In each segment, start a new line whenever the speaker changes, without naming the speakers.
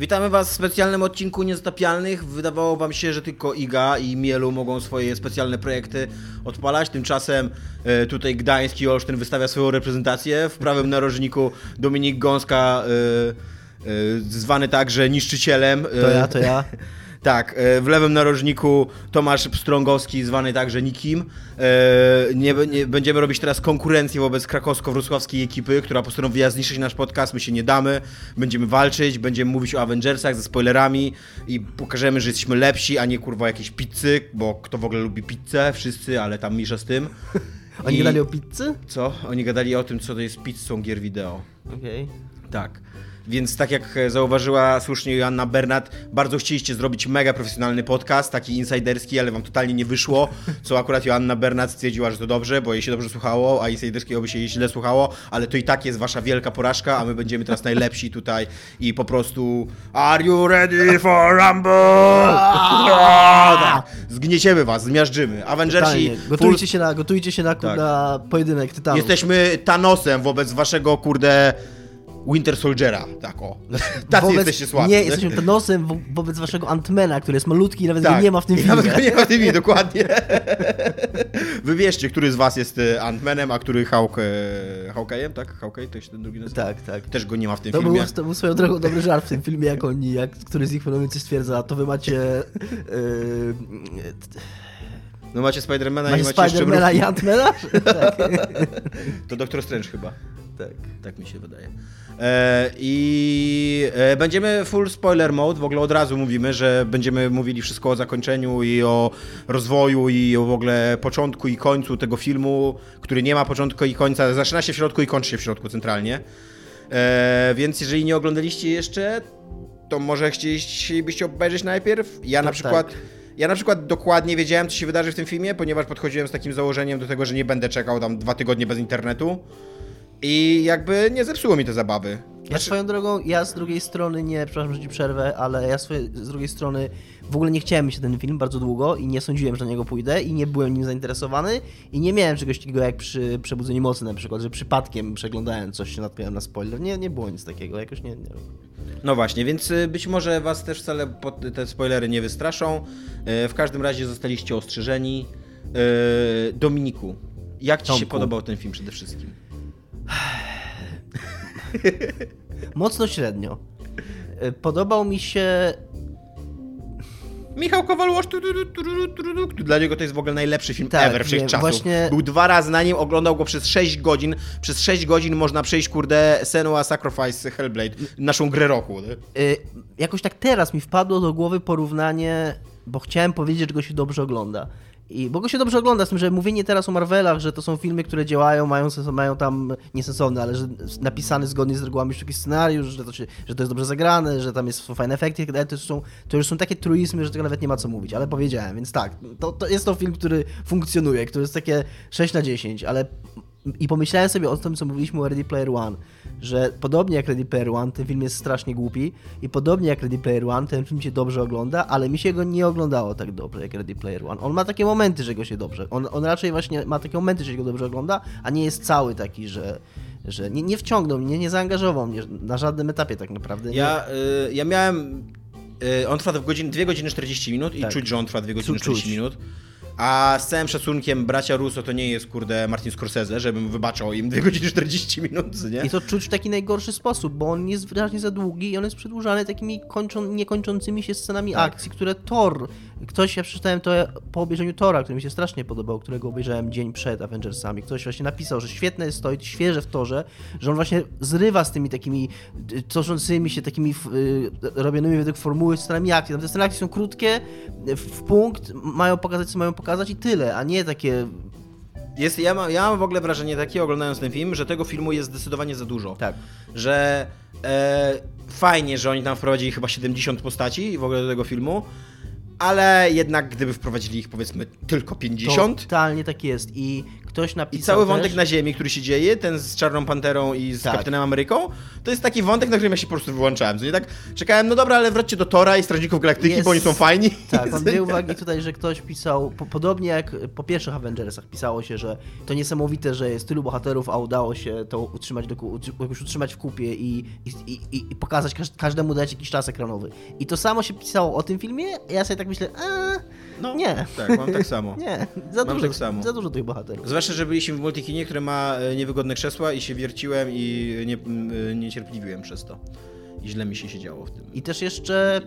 Witamy Was w specjalnym odcinku Niezatapialnych. Wydawało Wam się, że tylko Iga i Mielu mogą swoje specjalne projekty odpalać. Tymczasem e, tutaj Gdański Olsztyn wystawia swoją reprezentację. W prawym narożniku Dominik Gąska, e, e, zwany także niszczycielem.
To ja, to ja.
Tak, e, w lewym narożniku Tomasz Pstrągowski, zwany także Nikim. E, Nie, nie, będziemy robić teraz konkurencję wobec krakowsko-wrocławskiej ekipy, która postanowiła zniszczyć nasz podcast. My się nie damy. Będziemy walczyć, będziemy mówić o Avengersach ze spoilerami i pokażemy, że jesteśmy lepsi, a nie kurwa jakieś pizzy, bo kto w ogóle lubi pizzę? Wszyscy, ale tam misza z tym.
Oni
I-
gadali o pizzy?
Co? Oni gadali o tym, co to jest pizzą gier wideo.
Okej.
Tak. Więc tak jak e, zauważyła słusznie Joanna Bernat, bardzo chcieliście zrobić mega profesjonalny podcast, taki insiderski, ale wam totalnie nie wyszło, co akurat Joanna Bernat stwierdziła, że to dobrze, bo jej się dobrze słuchało, a insiderskiego by się jej źle słuchało, ale to i tak jest wasza wielka porażka, a my będziemy teraz najlepsi tutaj i po prostu Are you ready for Rumble? Tak. Zgnieciemy was, zmiażdżymy. Avengersi
Gotujcie się na, gotujcie się na,
Tak.
na pojedynek tytanów.
Jesteśmy Thanosem wobec waszego, kurde, Winter Soldiera. Tak o. Tacy
Wobec-
jesteście słabi.
Nie, jesteśmy Thanosem wo- wobec waszego Antmana, który jest malutki i nawet
tak.
go nie ma w tym
I
filmie.
Nawet go nie ma w tym filmie, dokładnie. Wybierzcie, który z was jest e, Ant-Manem, a który Hawk, e, Hawkeye'em, tak? Hawkeye to się ten drugi nazywa?
Tak, tak.
Też go nie ma w tym
To
filmie.
był, to był swoją drogą dobry żart w tym filmie, jak oni, jak któryś z nich w pewnym momencie stwierdza, to wy macie... Yy,
No macie Spidermana i
macie
macie jeszcze
Spidermana i. Antmana? tak.
To Doctor Strange chyba.
tak.
Tak mi się wydaje. E, I e, będziemy full spoiler mode. W ogóle od razu mówimy, że będziemy mówili wszystko o zakończeniu i o rozwoju i o w ogóle początku i końcu tego filmu, który nie ma początku i końca. Zaczyna się w środku i kończy się w środku centralnie. E, więc jeżeli nie oglądaliście jeszcze, to może chcielibyście obejrzeć najpierw. Ja na
Tak,
przykład.
tak.
Ja na przykład dokładnie wiedziałem, co się wydarzy w tym filmie, ponieważ podchodziłem z takim założeniem do tego, że nie będę czekał tam dwa tygodnie bez internetu. I jakby nie zepsuło mi te zabawy.
Ja
Znaczy,
swoją drogą, ja z drugiej strony nie, przepraszam, że ci przerwę, ale ja swoje, z drugiej strony w ogóle nie chciałem mieć ten film bardzo długo i nie sądziłem, że na niego pójdę i nie byłem nim zainteresowany i nie miałem czegoś takiego jak przy Przebudzeniu Mocy na przykład, że przypadkiem przeglądałem coś, się natknąłem na spoiler. Nie, nie było nic takiego, jakoś nie, nie.
no właśnie, więc y, być może was też wcale te spoilery nie wystraszą. Y, W każdym razie zostaliście ostrzeżeni. Y, Dominiku, jak ci się
Tomku.
podobał ten film przede wszystkim?
Mocno średnio. Y, Podobał mi się
Michał Kowal-Łosz, dla niego to jest w ogóle najlepszy film
Tak,
ever wszechczasów.
właśnie-
Był dwa razy na nim, oglądał go przez 6 godzin. Przez 6 godzin można przejść, kurde, Senua Sacrifice Hellblade, naszą grę roku.
Y, jakoś tak teraz mi wpadło do głowy porównanie, bo chciałem powiedzieć, że go się dobrze ogląda. I, bo go się dobrze ogląda, z tym, że mówienie teraz o Marvelach, że to są filmy, które działają, mają, sens, mają tam niesensowne, ale że napisany zgodnie z regułami sztuki scenariusz, że to, się, że to jest dobrze zagrane, że tam jest, są fajne efekty, to, są, to już są takie truizmy, że tego nawet nie ma co mówić, ale powiedziałem, więc tak, to, to jest to film, który funkcjonuje, który jest takie 6 na 10, ale i pomyślałem sobie o tym, co mówiliśmy o Ready Player One, że podobnie jak Ready Player One, ten film jest strasznie głupi i podobnie jak Ready Player One, ten film się dobrze ogląda, ale mi się go nie oglądało tak dobrze jak Ready Player One. On ma takie momenty, że go się dobrze, on, on raczej właśnie ma takie momenty, że się go dobrze ogląda, a nie jest cały taki, że, że nie, nie wciągnął mnie, nie zaangażował mnie na żadnym etapie tak naprawdę.
Ja, y, ja miałem. Y, on trwa w godzin, 2 godziny 40 minut i
Tak.
czuć, że on trwa 2 godziny
czuć.
40 minut. A z całym szacunkiem bracia Russo to nie jest kurde Martin Scorsese, żebym wybaczał im 2 godziny 40 minut, nie?
I to czuć w taki najgorszy sposób, bo on jest wyraźnie za długi i on jest przedłużany takimi kończą, niekończącymi się scenami
Tak.
akcji, które Thor, ktoś, ja przeczytałem to po obejrzeniu Tora, który mi się strasznie podobał, którego obejrzałem dzień przed Avengersami, ktoś właśnie napisał, że świetne jest to i świeże w Torze, że on właśnie zrywa z tymi takimi y, tworzącymi się, takimi y, robionymi według formuły scenami akcji. Tam te sceny akcji są krótkie, w w punkt, mają pokazać, co mają pokazać i tyle, a nie takie...
Jest, ja, mam, ja mam w ogóle wrażenie takie, oglądając ten film, że tego filmu jest zdecydowanie za dużo.
Tak.
Że e, fajnie, że oni tam wprowadzili chyba 70 postaci w ogóle do tego filmu, ale jednak gdyby wprowadzili ich powiedzmy tylko 50,
Totalnie tak jest. I ktoś
I
napisał
cały wątek
też,
na Ziemi, który się dzieje, ten z Czarną Panterą i z
Tak.
Kapitanem Ameryką, to jest taki wątek, na którym ja się po prostu wyłączałem. Nie tak czekałem, no dobra, ale wróćcie do Tora i Strażników Galaktyki,
Jest-
bo oni są fajni.
Tak, mam dwie uwagi tutaj, że ktoś pisał, po, podobnie jak po pierwszych Avengersach pisało się, że to niesamowite, że jest tylu bohaterów, a udało się to utrzymać, do, utrzymać w kupie i, i, i, i pokazać, każ, każdemu dać jakiś czas ekranowy. I to samo się pisało o tym filmie, a ja sobie tak myślę, a,
No,
nie.
Tak, mam tak samo.
Nie, za
Mam
dużo,
tak samo.
za dużo tych bohaterów.
Zwłaszcza, że byliśmy w multikinie, które ma e, niewygodne krzesła i się wierciłem i nie, e, niecierpliwiłem przez to. I źle mi się siedziało w tym.
I też jeszcze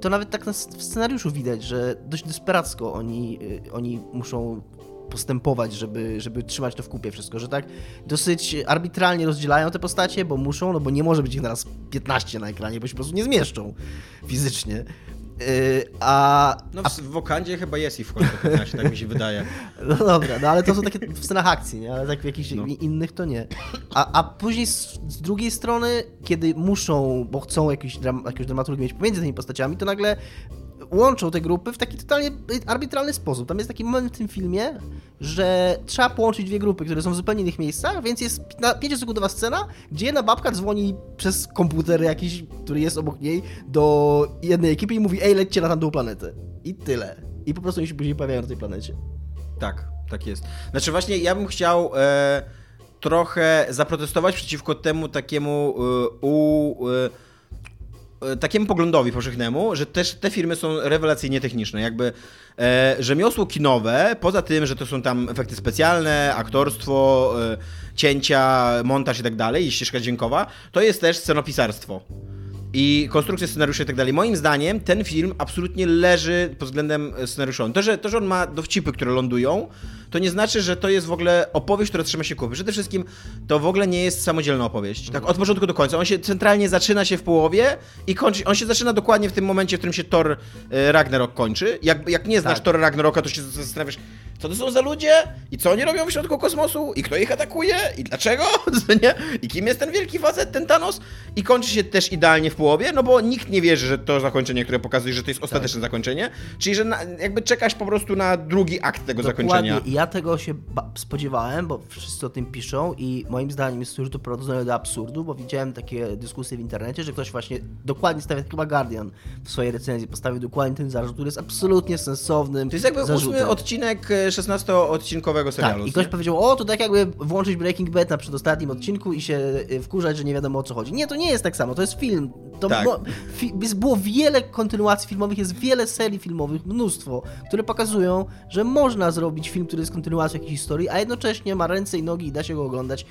to nawet tak w scenariuszu widać, że dość desperacko oni, y, oni muszą postępować, żeby, żeby trzymać to w kupie wszystko, że tak dosyć arbitralnie rozdzielają te postacie, bo muszą, no bo nie może być ich naraz 15 na ekranie, bo się po prostu nie zmieszczą fizycznie. Y, A,
No w, w Wokandzie chyba jest ich w końcu 15, tak mi się wydaje.
No dobra, no ale to są takie w scenach akcji, nie? Ale tak w jakichś
No.
innych to nie. A, a później z, z drugiej strony, kiedy muszą, bo chcą jakiś dram, jakąś dramaturgię mieć pomiędzy tymi postaciami, to nagle łączą te grupy w taki totalnie arbitralny sposób. Tam jest taki moment w tym filmie, że trzeba połączyć dwie grupy, które są w zupełnie innych miejscach, więc jest 5-sekundowa scena, gdzie jedna babka dzwoni przez komputer jakiś, który jest obok niej, do jednej ekipy i mówi, ej, lećcie na tamtą planetę. I tyle. I po prostu oni się później pojawiają na tej planecie.
Tak, tak jest. Znaczy właśnie ja bym chciał e, trochę zaprotestować przeciwko temu takiemu e, u... E, takiemu poglądowi powszechnemu, że też te filmy są rewelacyjnie techniczne. Jakby e, rzemiosło kinowe, poza tym, że to są tam efekty specjalne, aktorstwo, e, cięcia, montaż i tak dalej, i ścieżka dźwiękowa, to jest też scenopisarstwo. I konstrukcja scenariusza i tak dalej. Moim zdaniem ten film absolutnie leży pod względem e, scenariuszowym. To że, to, że on ma dowcipy, które lądują, to nie znaczy, że to jest w ogóle opowieść, która trzyma się kupy. Przede wszystkim to w ogóle nie jest samodzielna opowieść. Tak, od początku do końca. On się centralnie zaczyna się w połowie i kończy. On się zaczyna dokładnie w tym momencie, w którym się Thor e, Ragnarok kończy. Jak, jak nie znasz
Tak.
Thor Ragnaroka, to się zastanawiasz, co to są za ludzie i co oni robią w środku kosmosu i kto ich atakuje i dlaczego, nie? I kim jest ten wielki facet, ten Thanos i kończy się też idealnie w połowie, no bo nikt nie wierzy, że to zakończenie, które pokazuje, że to jest ostateczne zakończenie, czyli że na, jakby czekasz po prostu na drugi akt tego zakończenia.
Dokładnie. I ja tego się spodziewałem, bo wszyscy o tym piszą i moim zdaniem jest to już doprowadzone do absurdu, bo widziałem takie dyskusje w internecie, że ktoś właśnie dokładnie stawia, chyba Guardian w swojej recenzji postawił dokładnie ten zarzut, który jest absolutnie sensownym
To jest jakby
zarzutem.
ósmy odcinek e, 16-odcinkowego serialu.
Tak, i ktoś powiedział, o, to tak jakby włączyć Breaking Bad na przedostatnim odcinku i się y, wkurzać, że nie wiadomo o co chodzi. Nie, to nie jest tak samo, to jest film. To
Tak.
mo- fi- było wiele kontynuacji filmowych, jest wiele serii filmowych, mnóstwo, które pokazują, że można zrobić film, który jest kontynuacją jakiejś historii, a jednocześnie ma ręce i nogi i da się go oglądać yy,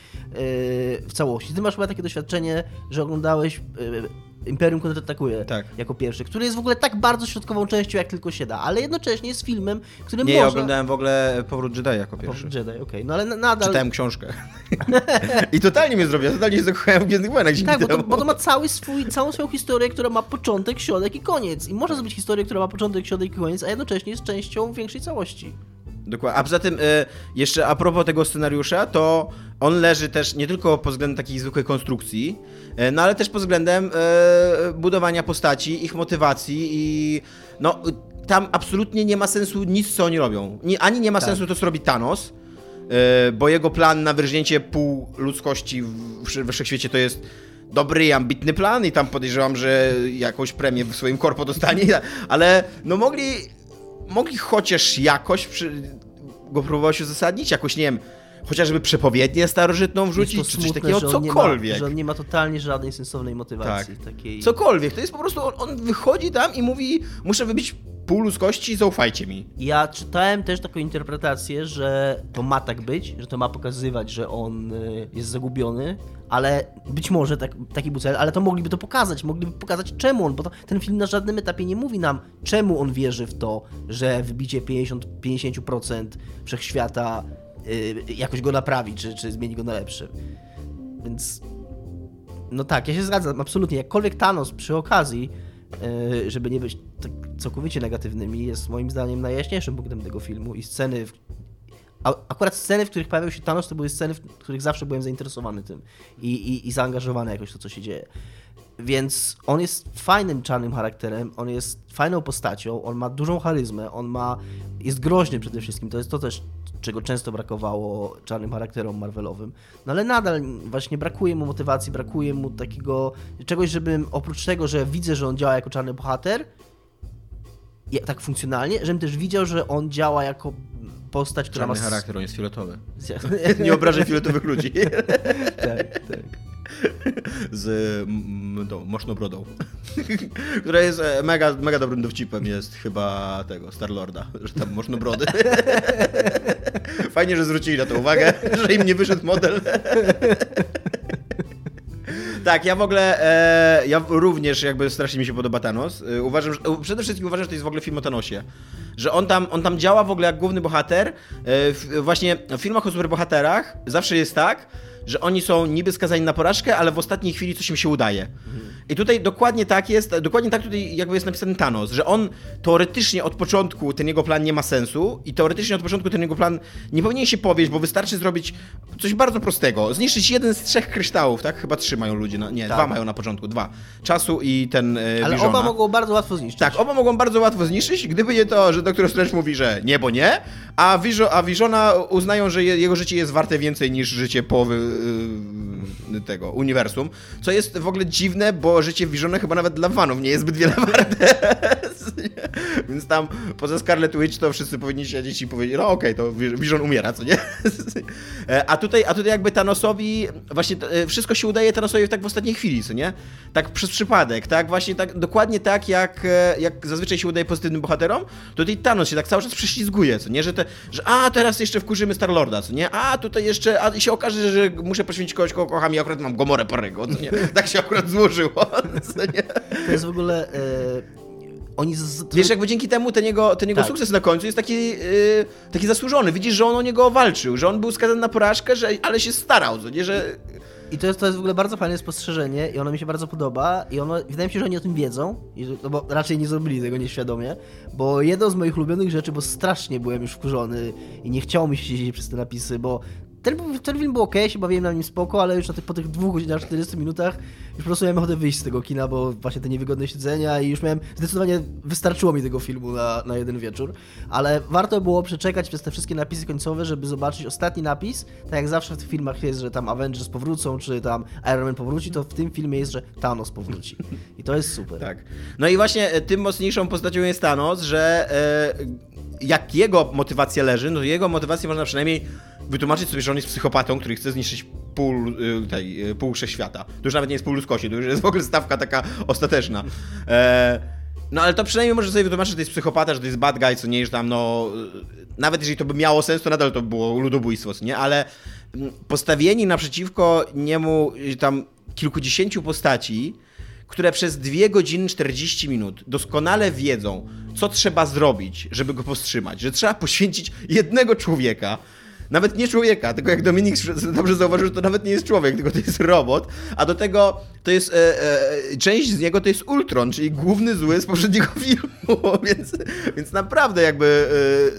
w całości. Ty masz chyba takie doświadczenie, że oglądałeś yy, Imperium kontratakuje
Tak.
jako pierwszy, który jest w ogóle tak bardzo środkową częścią, jak tylko się da, ale jednocześnie jest filmem, który
Nie,
można...
ja oglądałem w ogóle Powrót Jedi jako pierwszy.
Jedi, okej, no ale na- nadal...
Czytałem książkę. I totalnie mnie zrobiło, totalnie się zakochałem w Gwiezdnych Wojnach
Tak, bo to, bo to ma cały swój, całą swoją historię, która ma początek, środek i koniec. I można zrobić historię, która ma początek, środek i koniec, a jednocześnie jest częścią większej całości.
Dokładnie. A poza tym, e, jeszcze a propos tego scenariusza, to on leży też nie tylko pod względem takiej zwykłej konstrukcji, e, no ale też pod względem e, budowania postaci, ich motywacji i no tam absolutnie nie ma sensu nic, co oni robią. Nie, ani nie ma
Tak.
sensu to, co robi Thanos, bo jego plan na wyrżnięcie pół ludzkości w, w wszechświecie to jest dobry i ambitny plan i tam podejrzewam, że jakąś premię w swoim korpo dostanie, ale no mogli mogli chociaż jakoś przy... go próbować uzasadnić, jakoś, nie wiem, chociażby przepowiednię starożytną wrzucić, czy coś takiego,
że
cokolwiek.
Ma, że on nie ma totalnie żadnej sensownej motywacji. Takiej...
Cokolwiek, to jest po prostu, on, on wychodzi tam i mówi, muszę wybić pół ludzkości, zaufajcie mi.
Ja czytałem też taką interpretację, że to ma tak być, że to ma pokazywać, że on y, jest zagubiony, ale być może tak, taki był cel, ale to mogliby to pokazać, mogliby pokazać czemu on, bo to, ten film na żadnym etapie nie mówi nam, czemu on wierzy w to, że wybicie 50, 50% wszechświata y, jakoś go naprawi, czy, czy zmieni go na lepszy. Więc no tak, ja się zgadzam, absolutnie. Jakkolwiek Thanos przy okazji, yy, żeby nie być całkowicie negatywnymi, jest moim zdaniem najjaśniejszym punktem tego filmu i sceny, w, akurat sceny, w których pojawiał się Thanos, to były sceny, w których zawsze byłem zainteresowany tym i, i, i zaangażowany jakoś w to, co się dzieje. Więc on jest fajnym czarnym charakterem, on jest fajną postacią, on ma dużą charyzmę, on ma. jest groźny przede wszystkim. To jest to też, czego często brakowało czarnym charakterom Marvelowym. No ale nadal właśnie brakuje mu motywacji, brakuje mu takiego czegoś, żebym oprócz tego, że widzę, że on działa jako czarny bohater, tak funkcjonalnie, żebym też widział, że on działa jako postać, która
Czarny
ma.
charakter, on jest fioletowy. Nie obrażaj fioletowych ludzi.
tak, tak.
Z tą moszną brodą. Która jest e, mega, mega dobrym dowcipem, jest chyba tego, Starlorda, że tam moszno brody. Fajnie, że zwrócili na to uwagę, że im nie wyszedł model. Tak, ja w ogóle, e, ja również jakby strasznie mi się podoba Thanos. E, uważam, że, e, przede wszystkim uważam, że to jest w ogóle film o Thanosie. Że on tam, on tam działa w ogóle jak główny bohater. E, w, właśnie w filmach o superbohaterach zawsze jest tak, że oni są niby skazani na porażkę, ale w ostatniej chwili coś im się udaje. I tutaj dokładnie tak jest, dokładnie tak tutaj jakby jest napisany Thanos, że on teoretycznie od początku ten jego plan nie ma sensu i teoretycznie od początku ten jego plan nie powinien się powieść, bo wystarczy zrobić coś bardzo prostego. Zniszczyć jeden z trzech kryształów, tak? Chyba trzy mają ludzie, na, nie,
Tak.
dwa mają na początku, dwa. Czasu i ten e,
Ale oba mogą bardzo łatwo zniszczyć.
Tak, oba mogą bardzo łatwo zniszczyć, gdyby nie to, że Doktor Strange mówi, że nie, bo nie, a, Vision, a Visiona uznają, że je, jego życie jest warte więcej niż życie połowy yy, tego uniwersum, co jest w ogóle dziwne, bo życie Visiona chyba nawet dla fanów nie jest zbyt wiele warte. Więc tam poza Scarlet Witch to wszyscy powinni siedzieć i powiedzieć, no okej, to Vision umiera, co nie? E, a tutaj, a tutaj jakby Thanosowi, właśnie e, wszystko się udaje Thanosowi tak w ostatniej chwili, co nie? Tak przez przypadek, tak? Właśnie tak, dokładnie tak, jak, e, jak zazwyczaj się udaje pozytywnym bohaterom, to tutaj Thanos się tak cały czas prześlizguje, co nie? Że, te, że a, teraz jeszcze wkurzymy Star-Lorda, co nie? A, tutaj jeszcze, a się okaże, że muszę poświęcić kogoś, kogo kocham i akurat mam Gomorę Parego, co nie? Tak się akurat złożyło, co nie?
To jest w ogóle. E, oni. Z,
Wiesz, jakby dzięki temu ten jego, ten jego
Tak.
sukces na końcu jest taki, yy, taki zasłużony. Widzisz, że on o niego walczył, że on był skazany na porażkę, że, ale się starał, co nie, że...
I to jest, to jest w ogóle bardzo fajne spostrzeżenie i ono mi się bardzo podoba i ono, wydaje mi się, że oni o tym wiedzą, no bo raczej nie zrobili tego nieświadomie, bo jedną z moich ulubionych rzeczy, bo strasznie byłem już wkurzony i nie chciało mi się siedzieć przez te napisy, bo ten, ten film był ok, się bawiłem na nim spoko, ale już na tych, po tych dwóch godzinach, 40 minutach już po prostu miałem ochotę wyjść z tego kina, bo właśnie te niewygodne siedzenia i już miałem, zdecydowanie wystarczyło mi tego filmu na, na jeden wieczór, ale warto było przeczekać przez te wszystkie napisy końcowe, żeby zobaczyć ostatni napis, tak jak zawsze w tych filmach jest, że tam Avengers powrócą, czy tam Iron Man powróci, to w tym filmie jest, że Thanos powróci. I to jest super.
Tak. No i właśnie e, tym mocniejszą postacią jest Thanos, że e, jak jego motywacja leży, no to jego motywację można przynajmniej wytłumaczyć sobie, że on jest psychopatą, który chce zniszczyć pół, e, tej, e, pół wszechświata. To już nawet nie jest pół ludzkości, to już jest w ogóle stawka taka ostateczna. E, no ale to przynajmniej może sobie wytłumaczyć, że to jest psychopata, że to jest bad guy, co nie, że tam no... e, Nawet jeżeli to by miało sens, to nadal to by było ludobójstwo, co nie? Ale mm, postawieni naprzeciwko niemu tam kilkudziesięciu postaci, które przez 2 godziny 40 minut doskonale wiedzą, co trzeba zrobić, żeby go powstrzymać, że trzeba poświęcić jednego człowieka, nawet nie człowieka, tylko jak Dominik dobrze zauważył, to nawet nie jest człowiek, tylko to jest robot, a do tego to jest e, e, część z niego to jest Ultron, czyli główny zły z poprzedniego filmu, więc, więc naprawdę jakby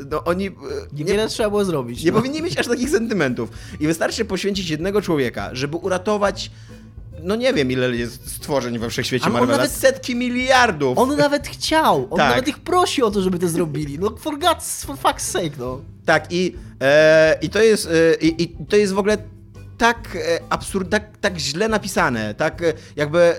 e, no, oni e,
Niewiele trzeba było zrobić.
nie
no.
powinni mieć aż takich sentymentów. I wystarczy poświęcić jednego człowieka, żeby uratować. No nie wiem, ile jest stworzeń we wszechświecie
Ale on
Marvela.
nawet-
Setki miliardów.
On nawet chciał, on
Tak.
nawet ich prosi o to, żeby to zrobili. No for God's, for fuck's sake, no.
Tak, i, e, i, to jest, e, i, i to jest w ogóle tak e, absurd, tak, tak źle napisane, tak e, jakby e,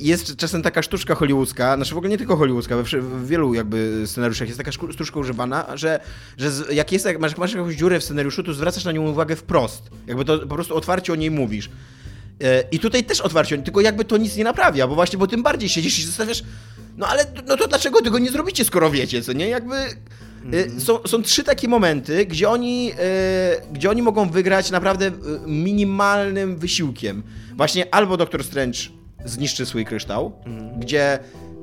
jest czasem taka sztuczka hollywoodzka, znaczy w ogóle nie tylko hollywoodzka, w wielu jakby scenariuszach jest taka sztuczka używana, że, że jak jest, jak masz, masz jakąś dziurę w scenariuszu, to zwracasz na nią uwagę wprost. Jakby to po prostu otwarcie o niej mówisz. E, I tutaj też otwarcie, tylko jakby to nic nie naprawia, bo właśnie, bo tym bardziej siedzisz i zostawiasz, no ale no to dlaczego tego nie zrobicie, skoro wiecie, co nie? Jakby e, są, są trzy takie momenty, gdzie oni, e, gdzie oni mogą wygrać naprawdę minimalnym wysiłkiem. Właśnie albo Doktor Strange zniszczy swój kryształ, gdzie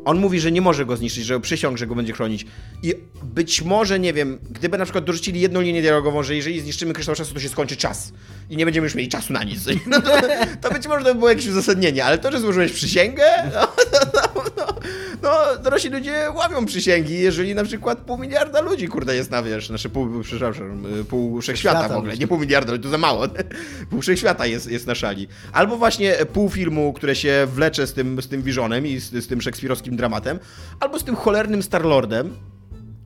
on mówi, że nie może go zniszczyć, że przysiąg, że go będzie chronić. I być może, nie wiem, gdyby na przykład dorzucili jedną linię dialogową, że jeżeli zniszczymy kryształ czasu, to się skończy czas. I nie będziemy już mieli czasu na nic. No to, to być może to by było jakieś uzasadnienie, ale to, że złożyłeś przysięgę, no, no, no, no, dorośli ludzie łamią przysięgi, jeżeli na przykład pół miliarda ludzi, kurde, jest na, wiesz, znaczy pół, przepraszam, pół wszechświata w ogóle, nie pół miliarda, to za mało, pół wszechświata jest, jest na szali. Albo właśnie pół filmu, które się wlecze z tym, z tym Visionem i z, z tym szekspirowskim dramatem, albo z tym cholernym Starlordem,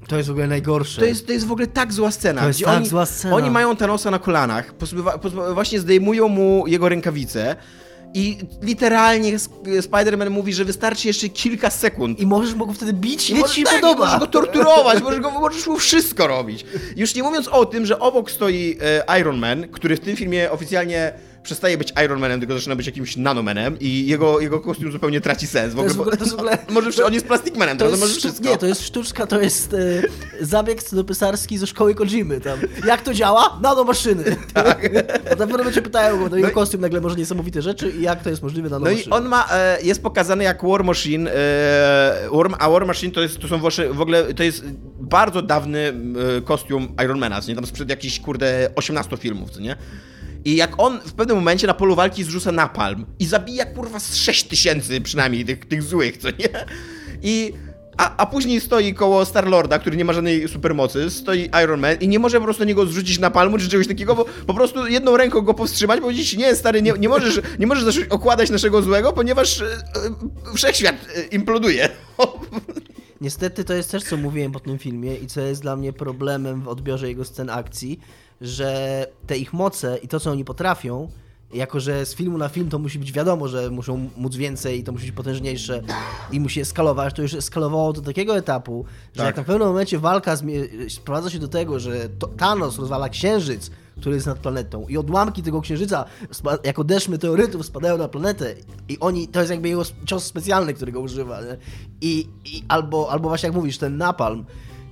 to jest w ogóle najgorsze.
To jest, to jest w ogóle tak zła scena.
To jest tak
oni,
zła scena.
Oni mają Thanosa na kolanach, właśnie zdejmują mu jego rękawice i literalnie Spider-Man mówi, że wystarczy jeszcze kilka sekund.
I możesz go wtedy bić,
ile ci się tak, podoba. Możesz go torturować, możesz, go, możesz mu wszystko robić. Już nie mówiąc o tym, że obok stoi e, Iron Man, który w tym filmie oficjalnie przestaje być Iron Manem, tylko zaczyna być jakimś nanomanem i jego, jego kostium zupełnie traci sens. W ogóle, to jest w ogóle, to może on jest Plastic Manem, to, to może wszystko.
Nie, to jest sztuczka, to jest e, zabieg scenopysarski ze szkoły Kojimy tam. Jak to działa? Nanomaszyny. Tak. A tam w cię pytają, bo to jego no kostium nagle może niesamowite rzeczy i jak to jest możliwe nanomaszyny.
No i on ma, e, jest pokazany jak War Machine, e, War, a War Machine to jest, to są w ogóle, to jest bardzo dawny e, kostium Ironmana, nie? Tam sprzed jakichś, kurde, 18 filmów, co nie? I jak on w pewnym momencie na polu walki zrzuca napalm i zabija kurwa z 6 tysięcy przynajmniej tych, tych złych, co nie? I a, a później stoi koło Star-Lorda, który nie ma żadnej supermocy, stoi Iron Man i nie może po prostu niego zrzucić na palmu czy czegoś takiego, bo po prostu jedną ręką go powstrzymać, powiedzieć, nie stary, nie, nie możesz, nie możesz okładać naszego złego, ponieważ e, e, wszechświat e, imploduje.
Niestety to jest też, co mówiłem po tym filmie i co jest dla mnie problemem w odbiorze jego scen akcji, że te ich moce i to, co oni potrafią, jako że z filmu na film to musi być wiadomo, że muszą móc więcej i to musi być potężniejsze i musi eskalować, to już eskalowało do takiego etapu, że tak. jak na pewnym momencie walka sprowadza się do tego, że Thanos rozwala księżyc, który jest nad planetą i odłamki tego księżyca jako deszcz meteorytów spadają na planetę i oni, to jest jakby jego cios specjalny, którego używa I, I, albo, albo właśnie jak mówisz, ten napalm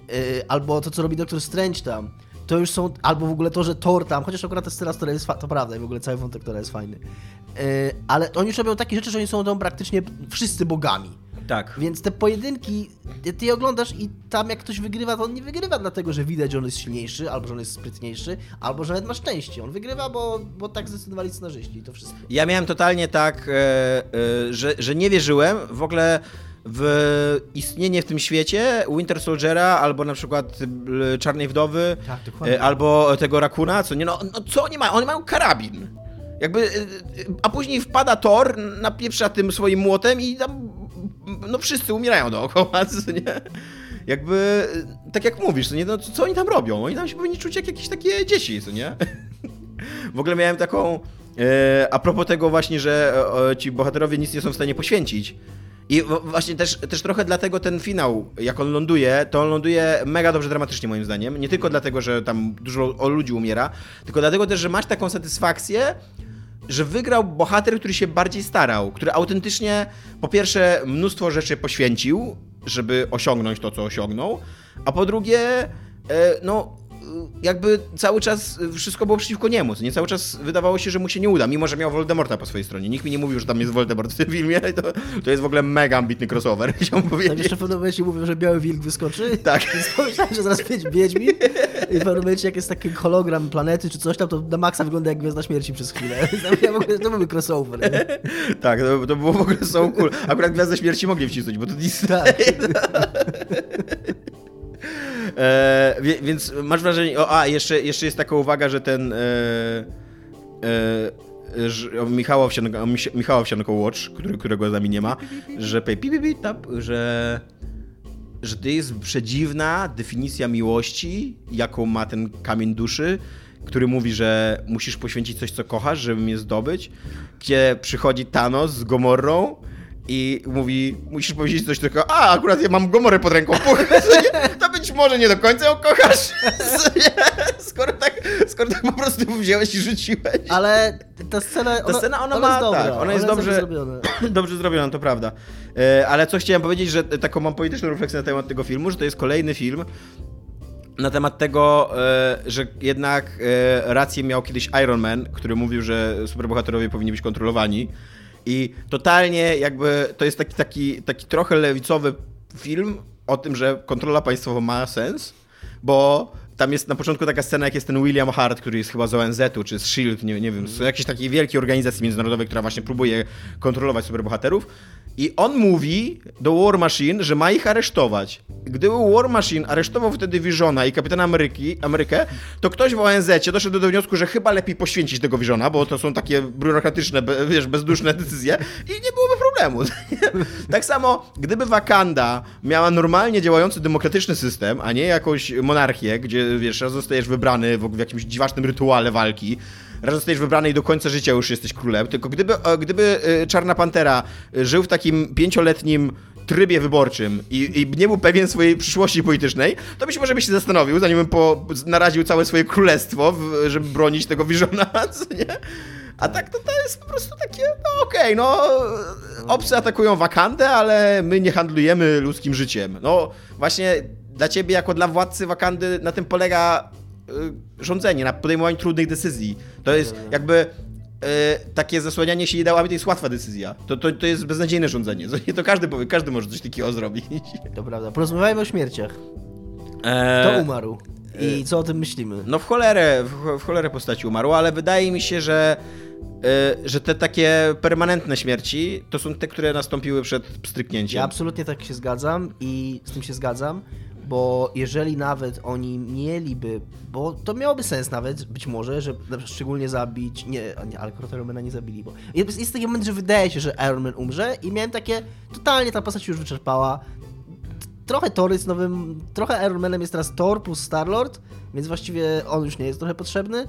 yy, albo to, co robi Doktor Strange tam to już są, albo w ogóle to, że Thor tam, chociaż akurat ta scena, która jest, to prawda i w ogóle cały wątek, która jest fajny, yy, ale oni już robią takie rzeczy, że oni są tam praktycznie wszyscy bogami.
Tak.
Więc te pojedynki, ty je oglądasz i tam jak ktoś wygrywa, to on nie wygrywa dlatego, że widać, że on jest silniejszy, albo że on jest sprytniejszy, albo że nawet ma szczęście. On wygrywa, bo, bo tak zdecydowali scenarzyści i to wszystko.
Ja miałem totalnie tak, e, e, że, że nie wierzyłem w ogóle w istnienie w tym świecie Winter Soldiera albo na przykład e, Czarnej Wdowy tak, albo tego Rakuna, co nie, no, no co oni mają? Oni mają karabin. Jakby, a później wpada Thor, napieprza tym swoim młotem i tam, no wszyscy umierają dookoła, co nie? Jakby, tak jak mówisz, co, nie? No, co oni tam robią? Oni tam się powinni czuć jak jakieś takie dzieci, co nie? W ogóle miałem taką, a propos tego właśnie, że ci bohaterowie nic nie są w stanie poświęcić, i właśnie też, też trochę dlatego ten finał, jak on ląduje, to on ląduje mega dobrze dramatycznie moim zdaniem. Nie tylko dlatego, że tam dużo ludzi umiera, tylko dlatego też, że masz taką satysfakcję, że wygrał bohater, który się bardziej starał, który autentycznie po pierwsze mnóstwo rzeczy poświęcił, żeby osiągnąć to, co osiągnął, a po drugie, e, no jakby cały czas wszystko było przeciwko niemu. Nie cały czas wydawało się, że mu się nie uda, mimo że miał Voldemorta po swojej stronie. Nikt mi nie mówił, że tam jest Voldemort w tym filmie. To, to jest w ogóle mega ambitny crossover, chciałbym powiedzieć.
Tak, jeszcze w pewnym momencie mówią, że biały wilk wyskoczy.
Tak.
Pomyślałem, że zaraz będzie Wiedźmin. I w pewnym momencie, jak jest taki hologram planety czy coś tam, to na maksa wygląda jak Gwiazda Śmierci przez chwilę. To byłby crossover. Nie?
Tak, to, to było w ogóle so cool. Akurat Gwiazdę Śmierci mogli wcisnąć, bo to Disney. Tak. E, więc masz wrażenie. O, a, jeszcze, jeszcze jest taka uwaga, że ten. E, e, Michała Wsianko, Watch, który, którego z nami nie ma, że że że to jest przedziwna definicja miłości, jaką ma ten kamień duszy, który mówi, że musisz poświęcić coś, co kochasz, żeby mnie zdobyć, gdzie przychodzi Thanos z Gomorrą i mówi, musisz powiedzieć coś tylko, a akurat ja mam Gomorę pod ręką, to być może nie do końca ją kochasz, skoro tak, skoro tak po prostu wziąłeś i rzuciłeś.
Ale ta scena,
ta scena ona, ona ma, jest dobra, tak, ona, ona jest, dobrze, zrobiona. dobrze zrobiona, to prawda. E, ale coś chciałem powiedzieć, że taką mam polityczną refleksję na temat tego filmu, że to jest kolejny film, na temat tego, e, że jednak e, rację miał kiedyś Iron Man, który mówił, że superbohaterowie powinni być kontrolowani. I totalnie jakby to jest taki, taki, taki trochę lewicowy film o tym, że kontrola państwowa ma sens, bo tam jest na początku taka scena, jak jest ten William Hart, który jest chyba z ONZ-u, czy z SHIELD, nie, nie wiem, z jakiejś takiej wielkiej organizacji międzynarodowej, która właśnie próbuje kontrolować superbohaterów. I on mówi do War Machine, że ma ich aresztować. Gdyby War Machine aresztował wtedy Visiona i Kapitana Ameryki, Amerykę, to ktoś w ONZ doszedł do wniosku, że chyba lepiej poświęcić tego Visiona, bo to są takie biurokratyczne, wiesz, bezduszne decyzje i nie byłoby problemu. tak samo, gdyby Wakanda miała normalnie działający demokratyczny system, a nie jakąś monarchię, gdzie, wiesz, zostajesz wybrany w jakimś dziwacznym rytuale walki, raz zostajesz wybrany i do końca życia już jesteś królem, tylko gdyby, gdyby e, Czarna Pantera żył w takim pięcioletnim trybie wyborczym i, i, nie był pewien swojej przyszłości politycznej, to być może by się zastanowił, zanim bym po, naraził całe swoje królestwo, żeby bronić tego Visiona, nie? A tak to, to jest po prostu takie, no okej, okay, no obcy atakują Wakandę, ale my nie handlujemy ludzkim życiem. No właśnie dla ciebie jako dla władcy Wakandy na tym polega y, rządzenie, na podejmowaniu trudnych decyzji. To jest jakby Yy, takie zasłanianie się ideałami to jest łatwa decyzja. To, to, to jest beznadziejne rządzenie. To, to każdy powie, każdy może coś takiego zrobić.
To prawda. Porozmawiajmy o śmierciach. Eee, Kto umarł? I co o tym myślimy?
No w cholerę, w, cholerę postaci umarł, ale wydaje mi się, że yy, że te takie permanentne śmierci to są te, które nastąpiły przed stryknięciem.
Ja absolutnie tak się zgadzam i z tym się zgadzam bo jeżeli nawet oni mieliby, bo to miałoby sens nawet, być może, że szczególnie zabić, nie, nie ale Ironmana nie zabili, bo jest, jest taki moment, że wydaje się, że Iron Man umrze i miałem takie, totalnie ta postać już wyczerpała, trochę Thor jest nowym, trochę Iron Manem jest teraz Thor plus Star-Lord, więc właściwie on już nie jest trochę potrzebny,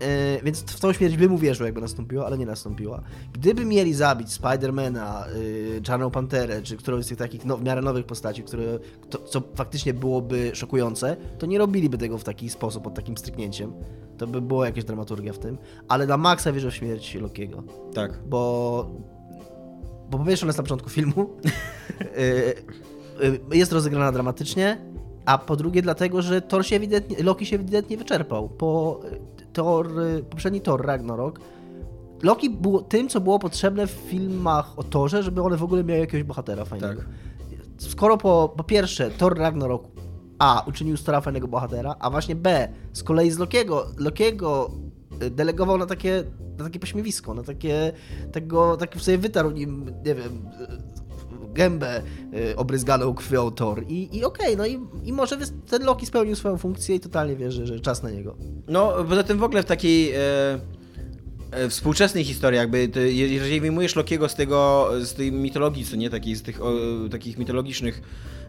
Yy, więc w tą śmierć bym uwierzył, jakby nastąpiła, ale nie nastąpiła. Gdyby mieli zabić Spidermana, yy, Czarną Panterę, czy którąś z tych takich no, w miarę nowych postaci, które, to, co faktycznie byłoby szokujące, to nie robiliby tego w taki sposób, pod takim stryknięciem. To by było jakieś dramaturgia w tym. Ale na maksa wierzę w śmierć Lokiego.
Tak.
Bo... Bo po pierwsze, ona jest na początku filmu. yy, jest rozegrana dramatycznie, a po drugie dlatego, że Thor się ewidentnie, Loki się ewidentnie wyczerpał. Po Thor, poprzedni Thor Ragnarok, Loki było tym, co było potrzebne w filmach o Torze, żeby one w ogóle miały jakiegoś bohatera fajnego. Tak. Skoro po, po pierwsze Thor Ragnarok A uczynił z Thora fajnego bohatera, a właśnie B z kolei z Lokiego, Lokiego y, delegował na takie, na takie pośmiewisko, na takie, tego, taki sobie wytarł nim, nie wiem, gębę y, obryzganą krwią Thor. I, i okej, okay, no i, i może ten Loki spełnił swoją funkcję i totalnie wierzę, że czas na niego.
No, poza tym w ogóle w takiej... E, e współczesnej historii, jakby to, jeżeli wyjmujesz Lokiego z tego, z tej mitologii, co nie, takiej, z tych o, takich mitologicznych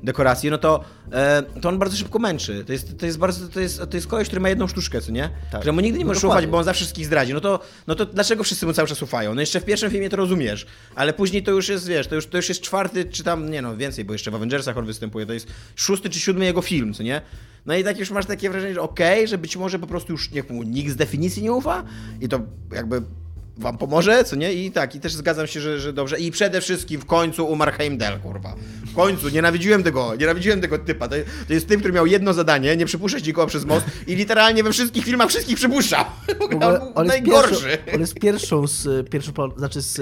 dekoracji, no to, e, to on bardzo szybko męczy. To jest, to jest bardzo, to jest, to jest koleś, który ma jedną sztuczkę, co nie? Tak. Któremu nigdy nie no możesz ufać, bo on zawsze wszystkich zdradzi. No to, no to dlaczego wszyscy mu cały czas ufają? No jeszcze w pierwszym filmie to rozumiesz, ale później to już jest, wiesz, to już, to już jest czwarty, czy tam, nie no, więcej, bo jeszcze w Avengersach on występuje, to jest szósty czy siódmy jego film, co nie? No i tak już masz takie wrażenie, że okej, okay, że być może po prostu już niech mu nikt z definicji nie ufa i to jakby wam pomoże, co nie? I tak, i też zgadzam się, że, że dobrze. I przede wszystkim w końcu umarł Heimdall, kurwa. W końcu, nienawidziłem tego, nienawidziłem tego typa. To, to jest tym, który miał jedno zadanie, nie przypuszczać nikogo przez most i literalnie we wszystkich filmach wszystkich przypuszcza.
On najgorszy. Jest on jest pierwszą z, pierwszą, znaczy z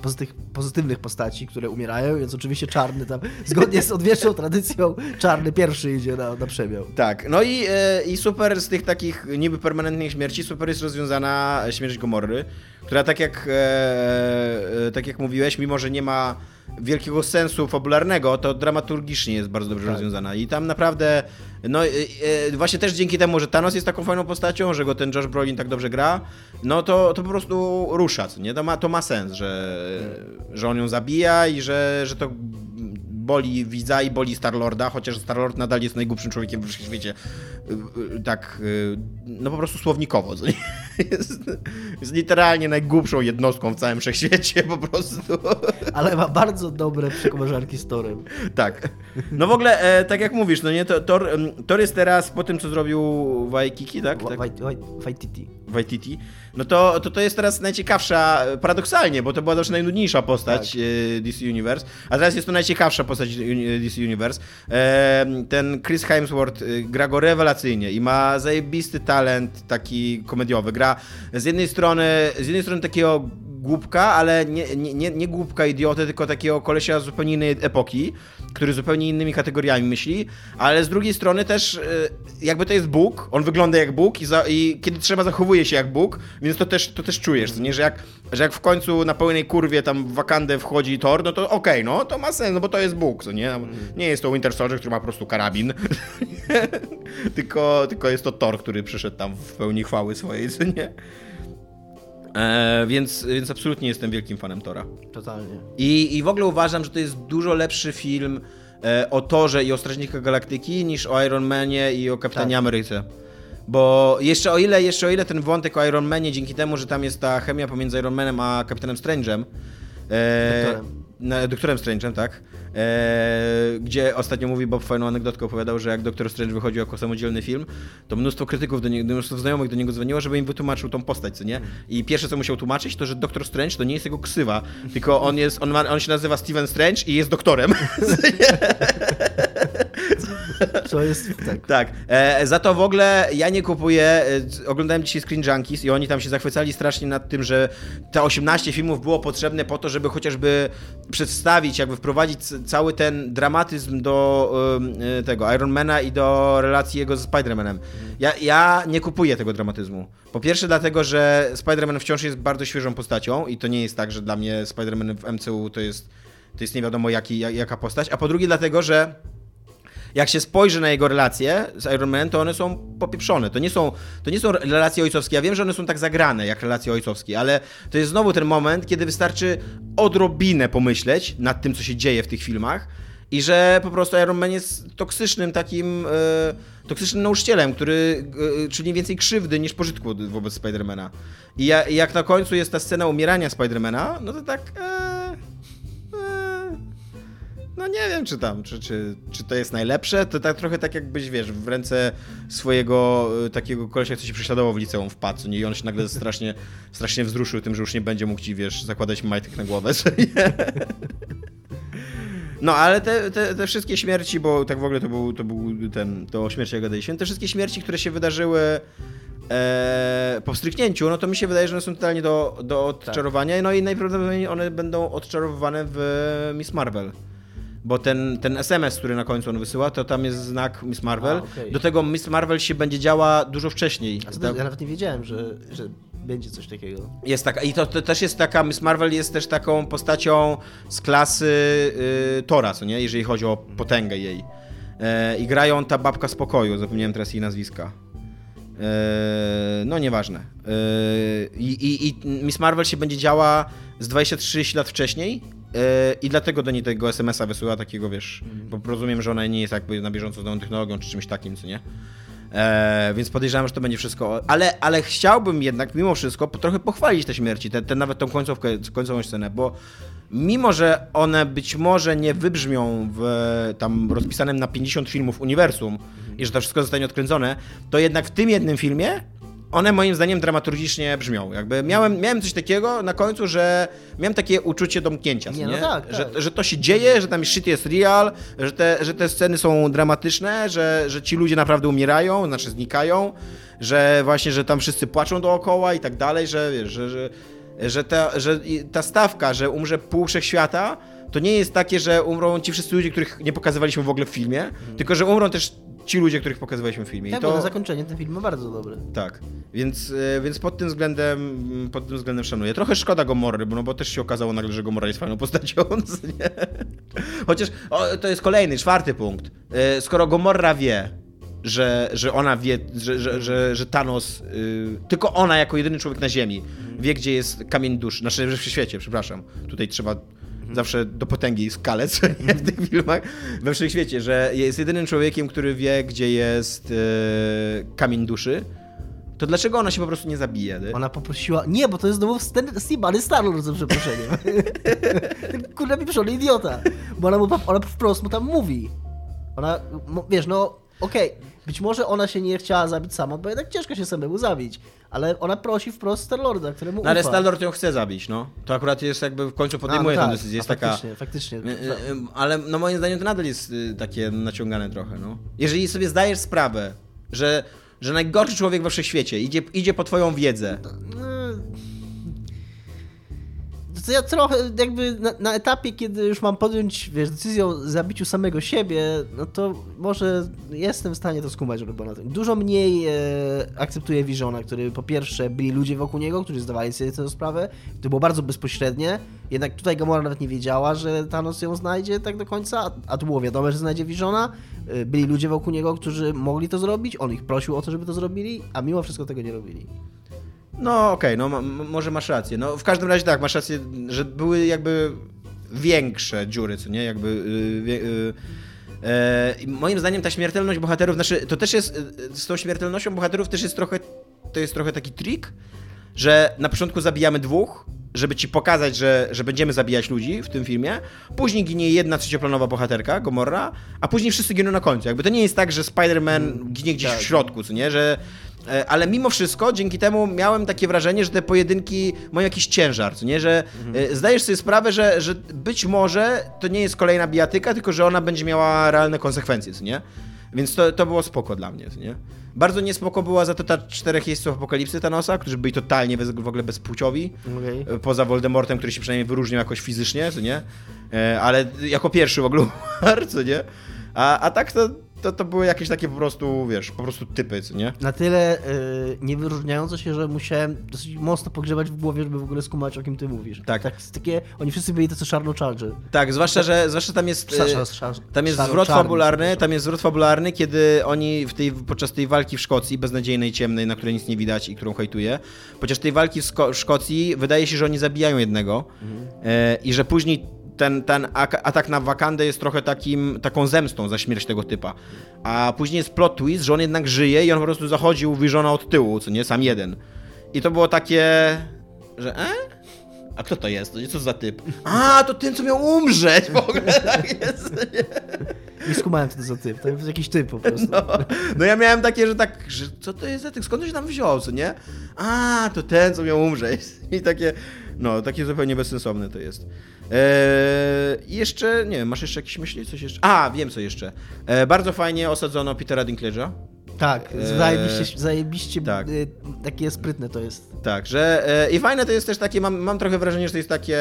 pozytyw, pozytywnych postaci, które umierają, więc oczywiście czarny tam, zgodnie z odwieczną tradycją, czarny pierwszy idzie na, na przemiał.
Tak, no i, e, i super z tych takich niby permanentnych śmierci, super jest rozwiązana śmierć Gomorry, która tak jak, e, e, tak jak mówiłeś, mimo że nie ma wielkiego sensu fabularnego, to dramaturgicznie jest bardzo dobrze tak. rozwiązana. I tam naprawdę, no właśnie też dzięki temu, że Thanos jest taką fajną postacią, że go ten Josh Brolin tak dobrze gra, no to, to po prostu rusza, nie? To ma, to ma sens, że, że on ją zabija i że, że to boli widza i boli Starlorda, chociaż Starlord nadal jest najgłupszym człowiekiem w świecie. Y, y, tak, y, no po prostu słownikowo. Jest, jest literalnie najgłupszą jednostką w całym wszechświecie po prostu.
Ale ma bardzo dobre przekomarzanki z Torem.
Tak. No w ogóle, e, tak jak mówisz, no nie, to, Tor, Tor jest teraz po tym, co zrobił Waikiki, tak? tak?
Waititi.
Waititi. No to, to to jest teraz najciekawsza, paradoksalnie, bo to była też najnudniejsza postać tak. E, DC Universe, a teraz jest to najciekawsza postać DC Universe. Ten Chris Hemsworth y, gra go rewelacyjnie i ma zajebisty talent taki komediowy. Gra z jednej strony, z jednej strony takiego głupka, ale nie, nie, nie, nie głupka idioty, tylko takiego kolesia z zupełnie innej epoki, który zupełnie innymi kategoriami myśli, ale z drugiej strony też y, jakby to jest Bóg, on wygląda jak Bóg i, za, i kiedy trzeba zachowuje się jak Bóg, więc to też, to też czujesz, nie? Że, jak, że jak w końcu na pełnej kurwie tam w Wakandę wchodzi Thor, no to okej, no to ma sens, no bo to jest Bóg, co nie? Nie jest to Winter Soldier, który ma po prostu karabin, tylko, tylko jest to Thor, który przyszedł tam w pełni chwały swojej, co nie? E, więc, więc absolutnie jestem wielkim fanem Tora.
Totalnie.
I, I w ogóle uważam, że to jest dużo lepszy film e, o Torze i o Strażnikach Galaktyki niż o Iron Manie i o Kapitanie
Tak.
Ameryce. Bo jeszcze o ile, jeszcze o ile ten wątek o Iron Manie, dzięki temu, że tam jest ta chemia pomiędzy Iron Manem a Kapitanem Strange'em, e,
Doktorem.
na- doktorem Strange'em, tak? E, gdzie ostatnio mówi Bob fajną anegdotkę opowiadał, że jak Doktor Strange wychodził jako samodzielny film, to mnóstwo krytyków do niego, mnóstwo znajomych do niego dzwoniło, żeby im wytłumaczył tą postać, co nie? I pierwsze co musiał tłumaczyć, to że Doktor Strange to nie jest jego ksywa, tylko on jest, on, ma, on się nazywa Steven Strange i jest doktorem.
To jest tak.
Tak. E, za to w ogóle ja nie kupuję. E, oglądałem dzisiaj Screen Junkies i oni tam się zachwycali strasznie nad tym, że te 18 filmów było potrzebne po to, żeby chociażby przedstawić, jakby wprowadzić cały ten dramatyzm do e, tego Ironmana i do relacji jego z Spider-Manem. Ja, ja nie kupuję tego dramatyzmu. Po pierwsze dlatego, że Spider-Man wciąż jest bardzo świeżą postacią i to nie jest tak, że dla mnie Spider-Man w MCU to jest, to jest nie wiadomo jaki, jak- jaka postać, a po drugie dlatego, że jak się spojrzy na jego relacje z Iron Man, to one są popieprzone. To nie są, to nie są relacje ojcowskie. Ja wiem, że one są tak zagrane jak relacje ojcowskie, ale to jest znowu ten moment, kiedy wystarczy odrobinę pomyśleć nad tym, co się dzieje w tych filmach i że po prostu Iron Man jest toksycznym takim, e, toksycznym nauczycielem, który e, czyni więcej krzywdy niż pożytku wobec Spidermana. I, ja, I jak na końcu jest ta scena umierania Spidermana, no to tak... E, e, no nie wiem, czy tam, czy, czy, czy to jest najlepsze. To tak trochę tak jakbyś, wiesz, w ręce swojego y, takiego kolesia, co się prześladował w liceum wpadł, nie? I on się nagle strasznie, strasznie wzruszył tym, że już nie będzie mógł ci, wiesz, zakładać majtek na głowę. No, ale te, te, te wszystkie śmierci, bo tak w ogóle to był, to był ten, to o śmierci Święt, te wszystkie śmierci, które się wydarzyły e, po wstryknięciu, no to mi się wydaje, że one są totalnie do, do odczarowania, no i najprawdopodobniej one będą odczarowywane w Miss Marvel. Bo ten, ten SMS, który na końcu on wysyła, to tam jest znak Miss Marvel.
A, okej.
Do tego Miss Marvel się będzie działa dużo wcześniej.
A to, ja nawet nie wiedziałem, że, że będzie coś takiego.
Jest taka, i to, to też jest taka, Miss Marvel jest też taką postacią z klasy y, Tora, co nie, jeżeli chodzi o potęgę jej. E, I grają ta babka z pokoju, zapomniałem teraz jej nazwiska. E, no nieważne. E, i, i, I Miss Marvel się będzie działa z 20-30 lat wcześniej i dlatego do niej tego SMS-a wysyła takiego, wiesz, bo rozumiem, że ona nie jest jakby na bieżąco z nową technologią czy czymś takim, co nie? E, więc podejrzewam, że to będzie wszystko. Ale, ale chciałbym jednak mimo wszystko trochę pochwalić te śmierci, te, te nawet tą końcówkę, końcową scenę, bo mimo, że one być może nie wybrzmią w tam rozpisanym na 50 filmów uniwersum i że to wszystko zostanie odkręcone, to jednak w tym jednym filmie one moim zdaniem dramaturgicznie brzmią. Jakby miałem, miałem coś takiego na końcu, że miałem takie uczucie domknięcia,
Nie,
nie?
no tak,
że,
tak.
że to się dzieje, że tam shit jest real, że te, że te sceny są dramatyczne, że, że ci ludzie naprawdę umierają, znaczy znikają, że właśnie, że tam wszyscy płaczą dookoła i tak dalej, że wiesz, że, że, że, ta, że ta stawka, że umrze pół wszechświata, to nie jest takie, że umrą ci wszyscy ludzie, których nie pokazywaliśmy w ogóle w filmie, tylko że umrą też ci ludzie, których pokazywaliśmy w filmie. I
Tak,
to...
na zakończenie ten film ma bardzo dobry.
Tak, więc, e, więc pod tym względem pod tym względem szanuję. Trochę szkoda Gomorry, bo, no bo też się okazało nagle, że Gomorra jest fajną postacią. nie? Chociaż o, to jest kolejny, czwarty punkt. E, Skoro Gomorra wie, że, że ona wie, że, że, że, że Thanos, y, tylko ona jako jedyny człowiek na Ziemi wie, gdzie jest kamień dusz, znaczy w świecie, przepraszam. Tutaj trzeba zawsze do potęgi skalec w tych filmach we wszechświecie, że jest jedynym człowiekiem, który wie, gdzie jest y, kamień duszy. To dlaczego ona się po prostu nie zabije? ty?
Ona poprosiła. Nie, bo to jest znowu Steve Star-Lord za przeproszeniem. Kurde, pieprzony idiota. Bo ona, mu, ona wprost mu tam mówi. Ona, wiesz, no okej, być może ona się nie chciała zabić sama, bo jednak ciężko się samemu zabić. Ale ona prosi wprost Star-Lorda, któremu
No ale
ufa.
Star-Lord ją chce zabić, no. To akurat jest jakby w końcu podejmuje
no
tę
tak,
decyzję. Jest
a
taka...
Faktycznie, faktycznie.
Y, y, y, Ale no moim zdaniem to nadal jest takie naciągane trochę, no. Jeżeli sobie zdajesz sprawę, że, że najgorszy człowiek we wszechświecie idzie, idzie po twoją wiedzę,
No, to ja trochę jakby na, na, etapie, kiedy już mam podjąć wiesz, decyzję o zabiciu samego siebie, no to może jestem w stanie to skumać na tym. Dużo mniej e, akceptuję Visiona, który po pierwsze byli ludzie wokół niego, którzy zdawali sobie tę sprawę, to było bardzo bezpośrednie, jednak tutaj Gamora nawet nie wiedziała, że Thanos ją znajdzie tak do końca, a tu było wiadomo, że znajdzie Visiona. E, byli ludzie wokół niego, którzy mogli to zrobić, on ich prosił o to, żeby to zrobili, a mimo wszystko tego nie robili.
No okej, okay, no może masz rację. No w każdym razie tak, masz rację, że były jakby większe dziury, co nie? Jakby... Yy, yy, yy, moim zdaniem ta śmiertelność bohaterów, znaczy to też jest, y, z tą śmiertelnością bohaterów też jest trochę, to jest trochę taki trik, że na początku zabijamy dwóch, żeby ci pokazać, że, że będziemy zabijać ludzi w tym filmie. Później ginie jedna trzecioplanowa bohaterka, Gomorra, a później wszyscy giną na końcu. Jakby to nie jest tak, że Spider-Man ginie gdzieś tak. w środku, co nie? Że E, ale mimo wszystko dzięki temu miałem takie wrażenie, że te pojedynki mają jakiś ciężar, co nie? Że mhm. zdajesz sobie sprawę, że, że być może to nie jest kolejna bijatyka, tylko że ona będzie miała realne konsekwencje, co nie? Więc to, to było spoko dla mnie, nie? Bardzo niespoko była za to ta czterech jeźdźców apokalipsy Thanosa, którzy byli totalnie bez, w ogóle bezpłciowi. Okay. E, poza Voldemortem, który się przynajmniej wyróżniał jakoś fizycznie, co nie? Ale jako pierwszy w ogóle co nie? A, a tak to to, to były jakieś takie po prostu, wiesz, po prostu typy, co nie?
Na tyle yy, niewyróżniające się, że musiałem dosyć mocno pogrzebać w głowie, żeby w ogóle skumać, o kim ty mówisz.
Tak.
tak takie, oni wszyscy byli tacy czarno Charger.
Tak, zwłaszcza, że zwłaszcza tam jest, yy, tam jest zwrot fabularny, tam jest zwrot fabularny, kiedy oni w tej, podczas tej walki w Szkocji, beznadziejnej, ciemnej, na której nic nie widać i którą hejtuję, podczas tej walki w, Szko w Szkocji wydaje się, że oni zabijają jednego mhm. yy, i że później ten, ten atak na Wakandę jest trochę takim, taką zemstą za śmierć tego typa. A później jest plot twist, że on jednak żyje i on po prostu zachodził wyżona od tyłu, co nie, sam jeden. I to było takie, że e? A kto to jest? Co za typ? A, to ten, co miał umrzeć w ogóle. Tak jest,
nie? Nie skumałem, co to za typ. To jest jakiś typ po prostu.
No, no ja miałem takie, że tak, że co to jest za typ? Skąd się tam wziął, co nie? A, to ten, co miał umrzeć. I takie, no, takie zupełnie bezsensowne to jest. Eee, jeszcze, nie wiem, masz jeszcze jakieś myśli? Coś jeszcze? A, wiem co jeszcze. Eee, bardzo fajnie osadzono Petera Dinklage'a.
Tak, eee, zajebiście, zajebiście tak. E, takie sprytne to jest.
Tak, że e, i fajne to jest też takie, mam, mam trochę wrażenie, że to jest takie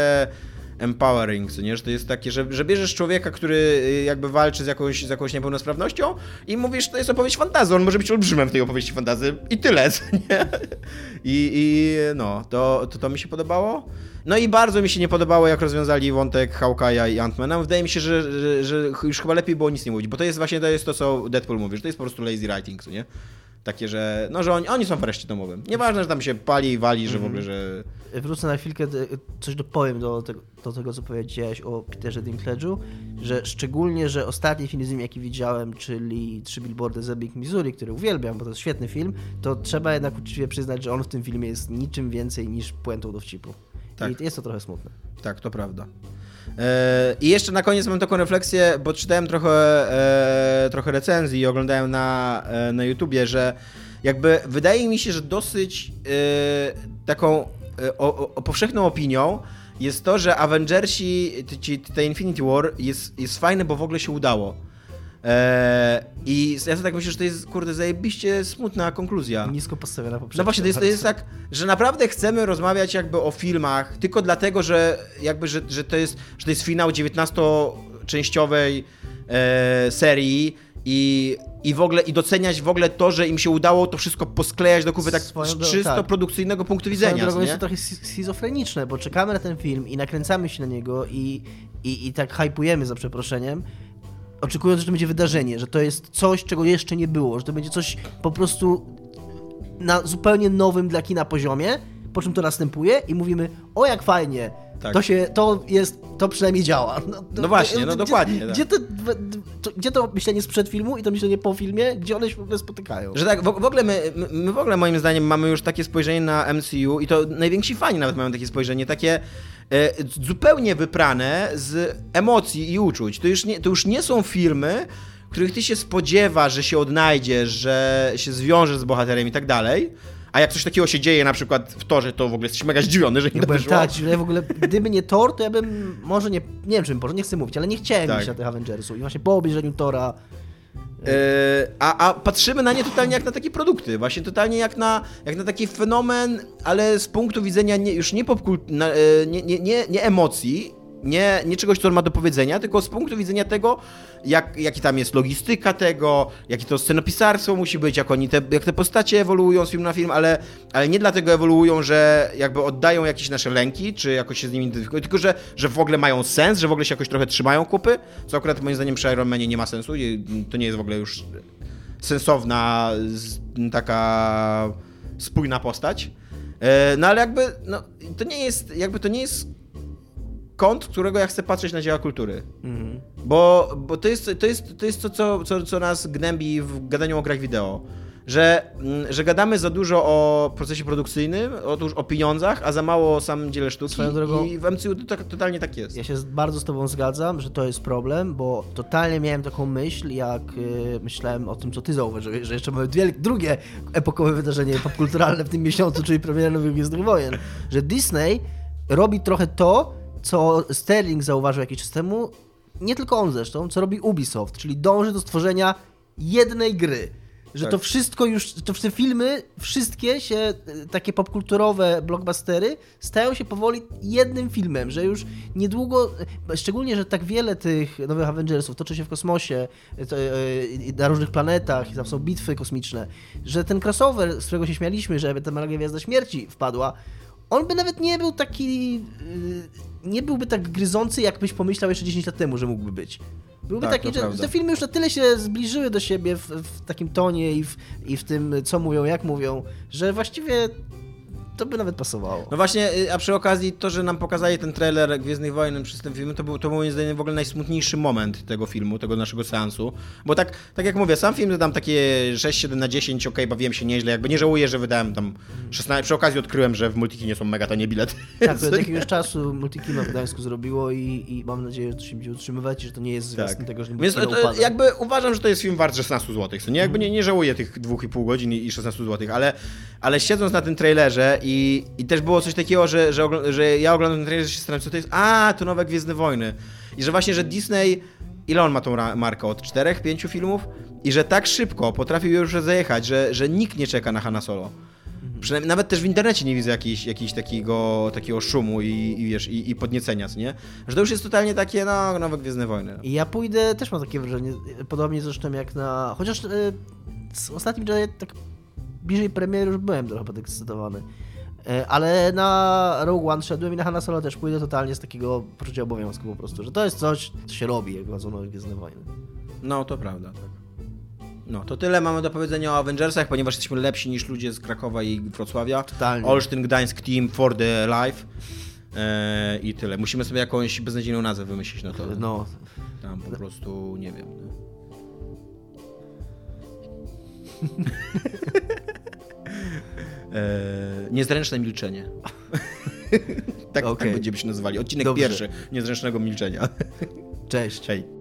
empowering, nie? że to jest takie, że, że bierzesz człowieka, który y, jakby walczy z jakąś, z jakąś niepełnosprawnością i mówisz, to jest opowieść fantazy, on może być olbrzymem w tej opowieści fantazy i tyle, nie? I, i no, to, to, to mi się podobało. No i bardzo mi się nie podobało, jak rozwiązali wątek Hawkeye'a i Antmana. Wydaje mi się, że, że, że, już chyba lepiej było nic nie mówić, bo to jest właśnie to, jest to co Deadpool mówi, że to jest po prostu lazy writing, nie? Takie, że no, że oni, oni są w areszcie domowym. Nieważne, że tam się pali i wali, że w ogóle, że...
Wrócę na chwilkę, coś dopowiem do tego, do tego co powiedziałeś o Peterze Dinklage'u, że szczególnie, że ostatni film z nim, jaki widziałem, czyli Trzy Billboardy za Big Missouri, który uwielbiam, bo to jest świetny film, to trzeba jednak uczciwie przyznać, że on w tym filmie jest niczym więcej niż puentą dowcipu. Tak. I jest to trochę smutne.
Tak, to prawda. E, I jeszcze na koniec mam taką refleksję, bo czytałem trochę, e, trochę recenzji i oglądałem na, e, na YouTubie, że jakby wydaje mi się, że dosyć taką o, o powszechną opinią jest to, że Avengersi, te Infinity War jest, jest fajne, bo w ogóle się udało. Eee, I ja sobie tak myślę, że to jest, kurde, zajebiście smutna konkluzja.
Nisko postawiona poprzednio.
No właśnie, to jest, to jest tak, że naprawdę chcemy rozmawiać jakby o filmach, tylko dlatego, że jakby, że, że, to, jest, że to jest finał 19-częściowej e, serii i, i w ogóle i doceniać w ogóle to, że im się udało to wszystko posklejać do kupy tak z czysto tak. produkcyjnego punktu widzenia.
Drogą jest to trochę schizofreniczne, bo czekamy na ten film i nakręcamy się na niego i, i, i tak hypujemy za przeproszeniem, oczekując, że to będzie wydarzenie, że to jest coś, czego jeszcze nie było, że to będzie coś po prostu na zupełnie nowym dla kina poziomie, po czym to następuje i mówimy, o jak fajnie, tak. to się, to jest, to przynajmniej działa.
No, no właśnie, no
gdzie,
dokładnie.
Tak. Gdzie, to, to, gdzie to myślenie sprzed filmu i to myślenie po filmie, gdzie one się w ogóle spotykają?
Że tak, w, w ogóle my, my w ogóle moim zdaniem mamy już takie spojrzenie na MCU i to najwięksi fani nawet mają takie spojrzenie, takie zupełnie wyprane z emocji i uczuć. To już nie, to już nie są filmy, których ty się spodziewa, że się odnajdziesz, że się zwiążesz z bohaterem i tak dalej, a jak coś takiego się dzieje na przykład w torze, to w ogóle jesteś mega zdziwiony, że nie ja
to wyszło. Tak, ja w ogóle, gdyby nie Thor, to ja bym, może nie, nie wiem czy bym poszedł, nie chcę mówić, ale nie chciałem tak. iść na tych Avengersów i właśnie po obejrzeniu Tora
E, a, a patrzymy na nie totalnie jak na takie produkty, właśnie totalnie jak na, jak na taki fenomen, ale z punktu widzenia nie, już nie, popkult, e, nie, nie, nie, nie emocji, nie, nie czegoś, co on ma do powiedzenia, tylko z punktu widzenia tego, jak, jaki tam jest logistyka tego, jakie to scenopisarstwo musi być, jak oni te, jak te postacie ewoluują z filmu na film, ale, ale nie dlatego ewoluują, że jakby oddają jakieś nasze lęki, czy jakoś się z nimi identyfikują, tylko że, że w ogóle mają sens, że w ogóle się jakoś trochę trzymają kupy, co akurat moim zdaniem przy Iron Manie nie ma sensu i to nie jest w ogóle już sensowna taka spójna postać. E, no ale jakby, no, to nie jest, jakby to nie jest kąt, którego ja chcę patrzeć na dzieła kultury. Mhm. Bo, bo to jest to, jest, to, jest to co, co, co nas gnębi w gadaniu o grach wideo. Że, mm, że gadamy za dużo o procesie produkcyjnym, otóż o pieniądzach, a za mało o samym dziele sztuki. Swoją drogą, I w MCU to tak, totalnie tak jest.
Ja się bardzo z tobą zgadzam, że to jest problem, bo totalnie miałem taką myśl, jak yy, myślałem o tym, co ty zauważyłeś, że jeszcze mamy dwie, drugie epokowe wydarzenie popkulturalne w tym miesiącu, czyli premierę Nowych Gwiezdnych Wojen. Że Disney robi trochę to, co Sterling zauważył jakiś czas temu, nie tylko on zresztą, co robi Ubisoft, czyli dąży do stworzenia jednej gry. Że tak. to wszystko już, to te filmy, wszystkie się, e, takie popkulturowe blockbustery, stają się powoli jednym filmem, że już niedługo, e, szczególnie, że tak wiele tych nowych Avengersów toczy się w kosmosie, e, na różnych planetach, tam są bitwy kosmiczne, że ten crossover, z którego się śmialiśmy, że ta Malaga Gwiazda Śmierci wpadła, on by nawet nie był taki. Y, nie byłby tak gryzący, jakbyś pomyślał jeszcze 10 lat temu, że mógłby być. Byłby tak, taki, że te filmy już na tyle się zbliżyły do siebie w, w takim tonie i w, i w tym, co mówią, jak mówią, że właściwie to by nawet pasowało.
No właśnie, y, a przy okazji to, że nam pokazali ten trailer Gwiezdnych Wojen przez ten film, to był, to moim zdaniem w ogóle najsmutniejszy moment tego filmu, tego naszego seansu. Bo tak, tak jak mówię, sam film dam takie 6-7 na 10, ok, bawiłem się nieźle, jakby nie żałuję, że wydałem tam 16, przy okazji odkryłem, że w Multikinie są mega tanie bilety.
Tak, to od jakiegoś czasu Multikino w Gdańsku zrobiło i, i mam nadzieję, że to się będzie utrzymywać i że to nie jest zwiastun tak. tego, że nie Więc to,
jakby uważam, że to jest film wart 16 zł, nie? Jakby nie, nie żałuję tych 2,5 godzin i 16 zł, ale, ale siedząc na tym trailerze i, i też było coś takiego, że, że, że ja oglądam ten trailer, że się staram, co to jest. A, to nowe Gwiezdne Wojny. I że właśnie, że Disney, ile on ma tą markę? Od czterech, pięciu filmów? I że tak szybko potrafił już zajechać, że, że nikt nie czeka na Hanna Solo. Mhm. Przynajmniej nawet też w internecie nie widzę jakiejś, jakiejś takiego, takiego szumu i, i wiesz, i, i podniecenia, nie? Że to już jest totalnie takie, no, nowe Gwiezdne Wojny.
I ja pójdę, też mam takie wrażenie, podobnie zresztą jak na... Chociaż yy, z ostatnim tak bliżej premiery już byłem trochę podekscytowany. Ale na Rogue One szedłem i na Hanna Solo też pójdę totalnie z takiego poczucia obowiązku po prostu, że to jest coś, co się robi, jak wchodzą nowe Gwiezdne Wojny.
No, to prawda, tak. No, to tyle mamy do powiedzenia o Avengersach, ponieważ jesteśmy lepsi niż ludzie z Krakowa i Wrocławia.
Totalnie.
Olsztyn, Gdańsk Team for the Life. Eee, I tyle. Musimy sobie jakąś beznadziejną nazwę wymyślić no to.
No.
Tam po prostu, nie wiem. E, niezręczne milczenie. tak, okay. tak będziemy się nazywali. Odcinek Dobrze. pierwszy Niezręcznego milczenia.
Cześć.
Hej.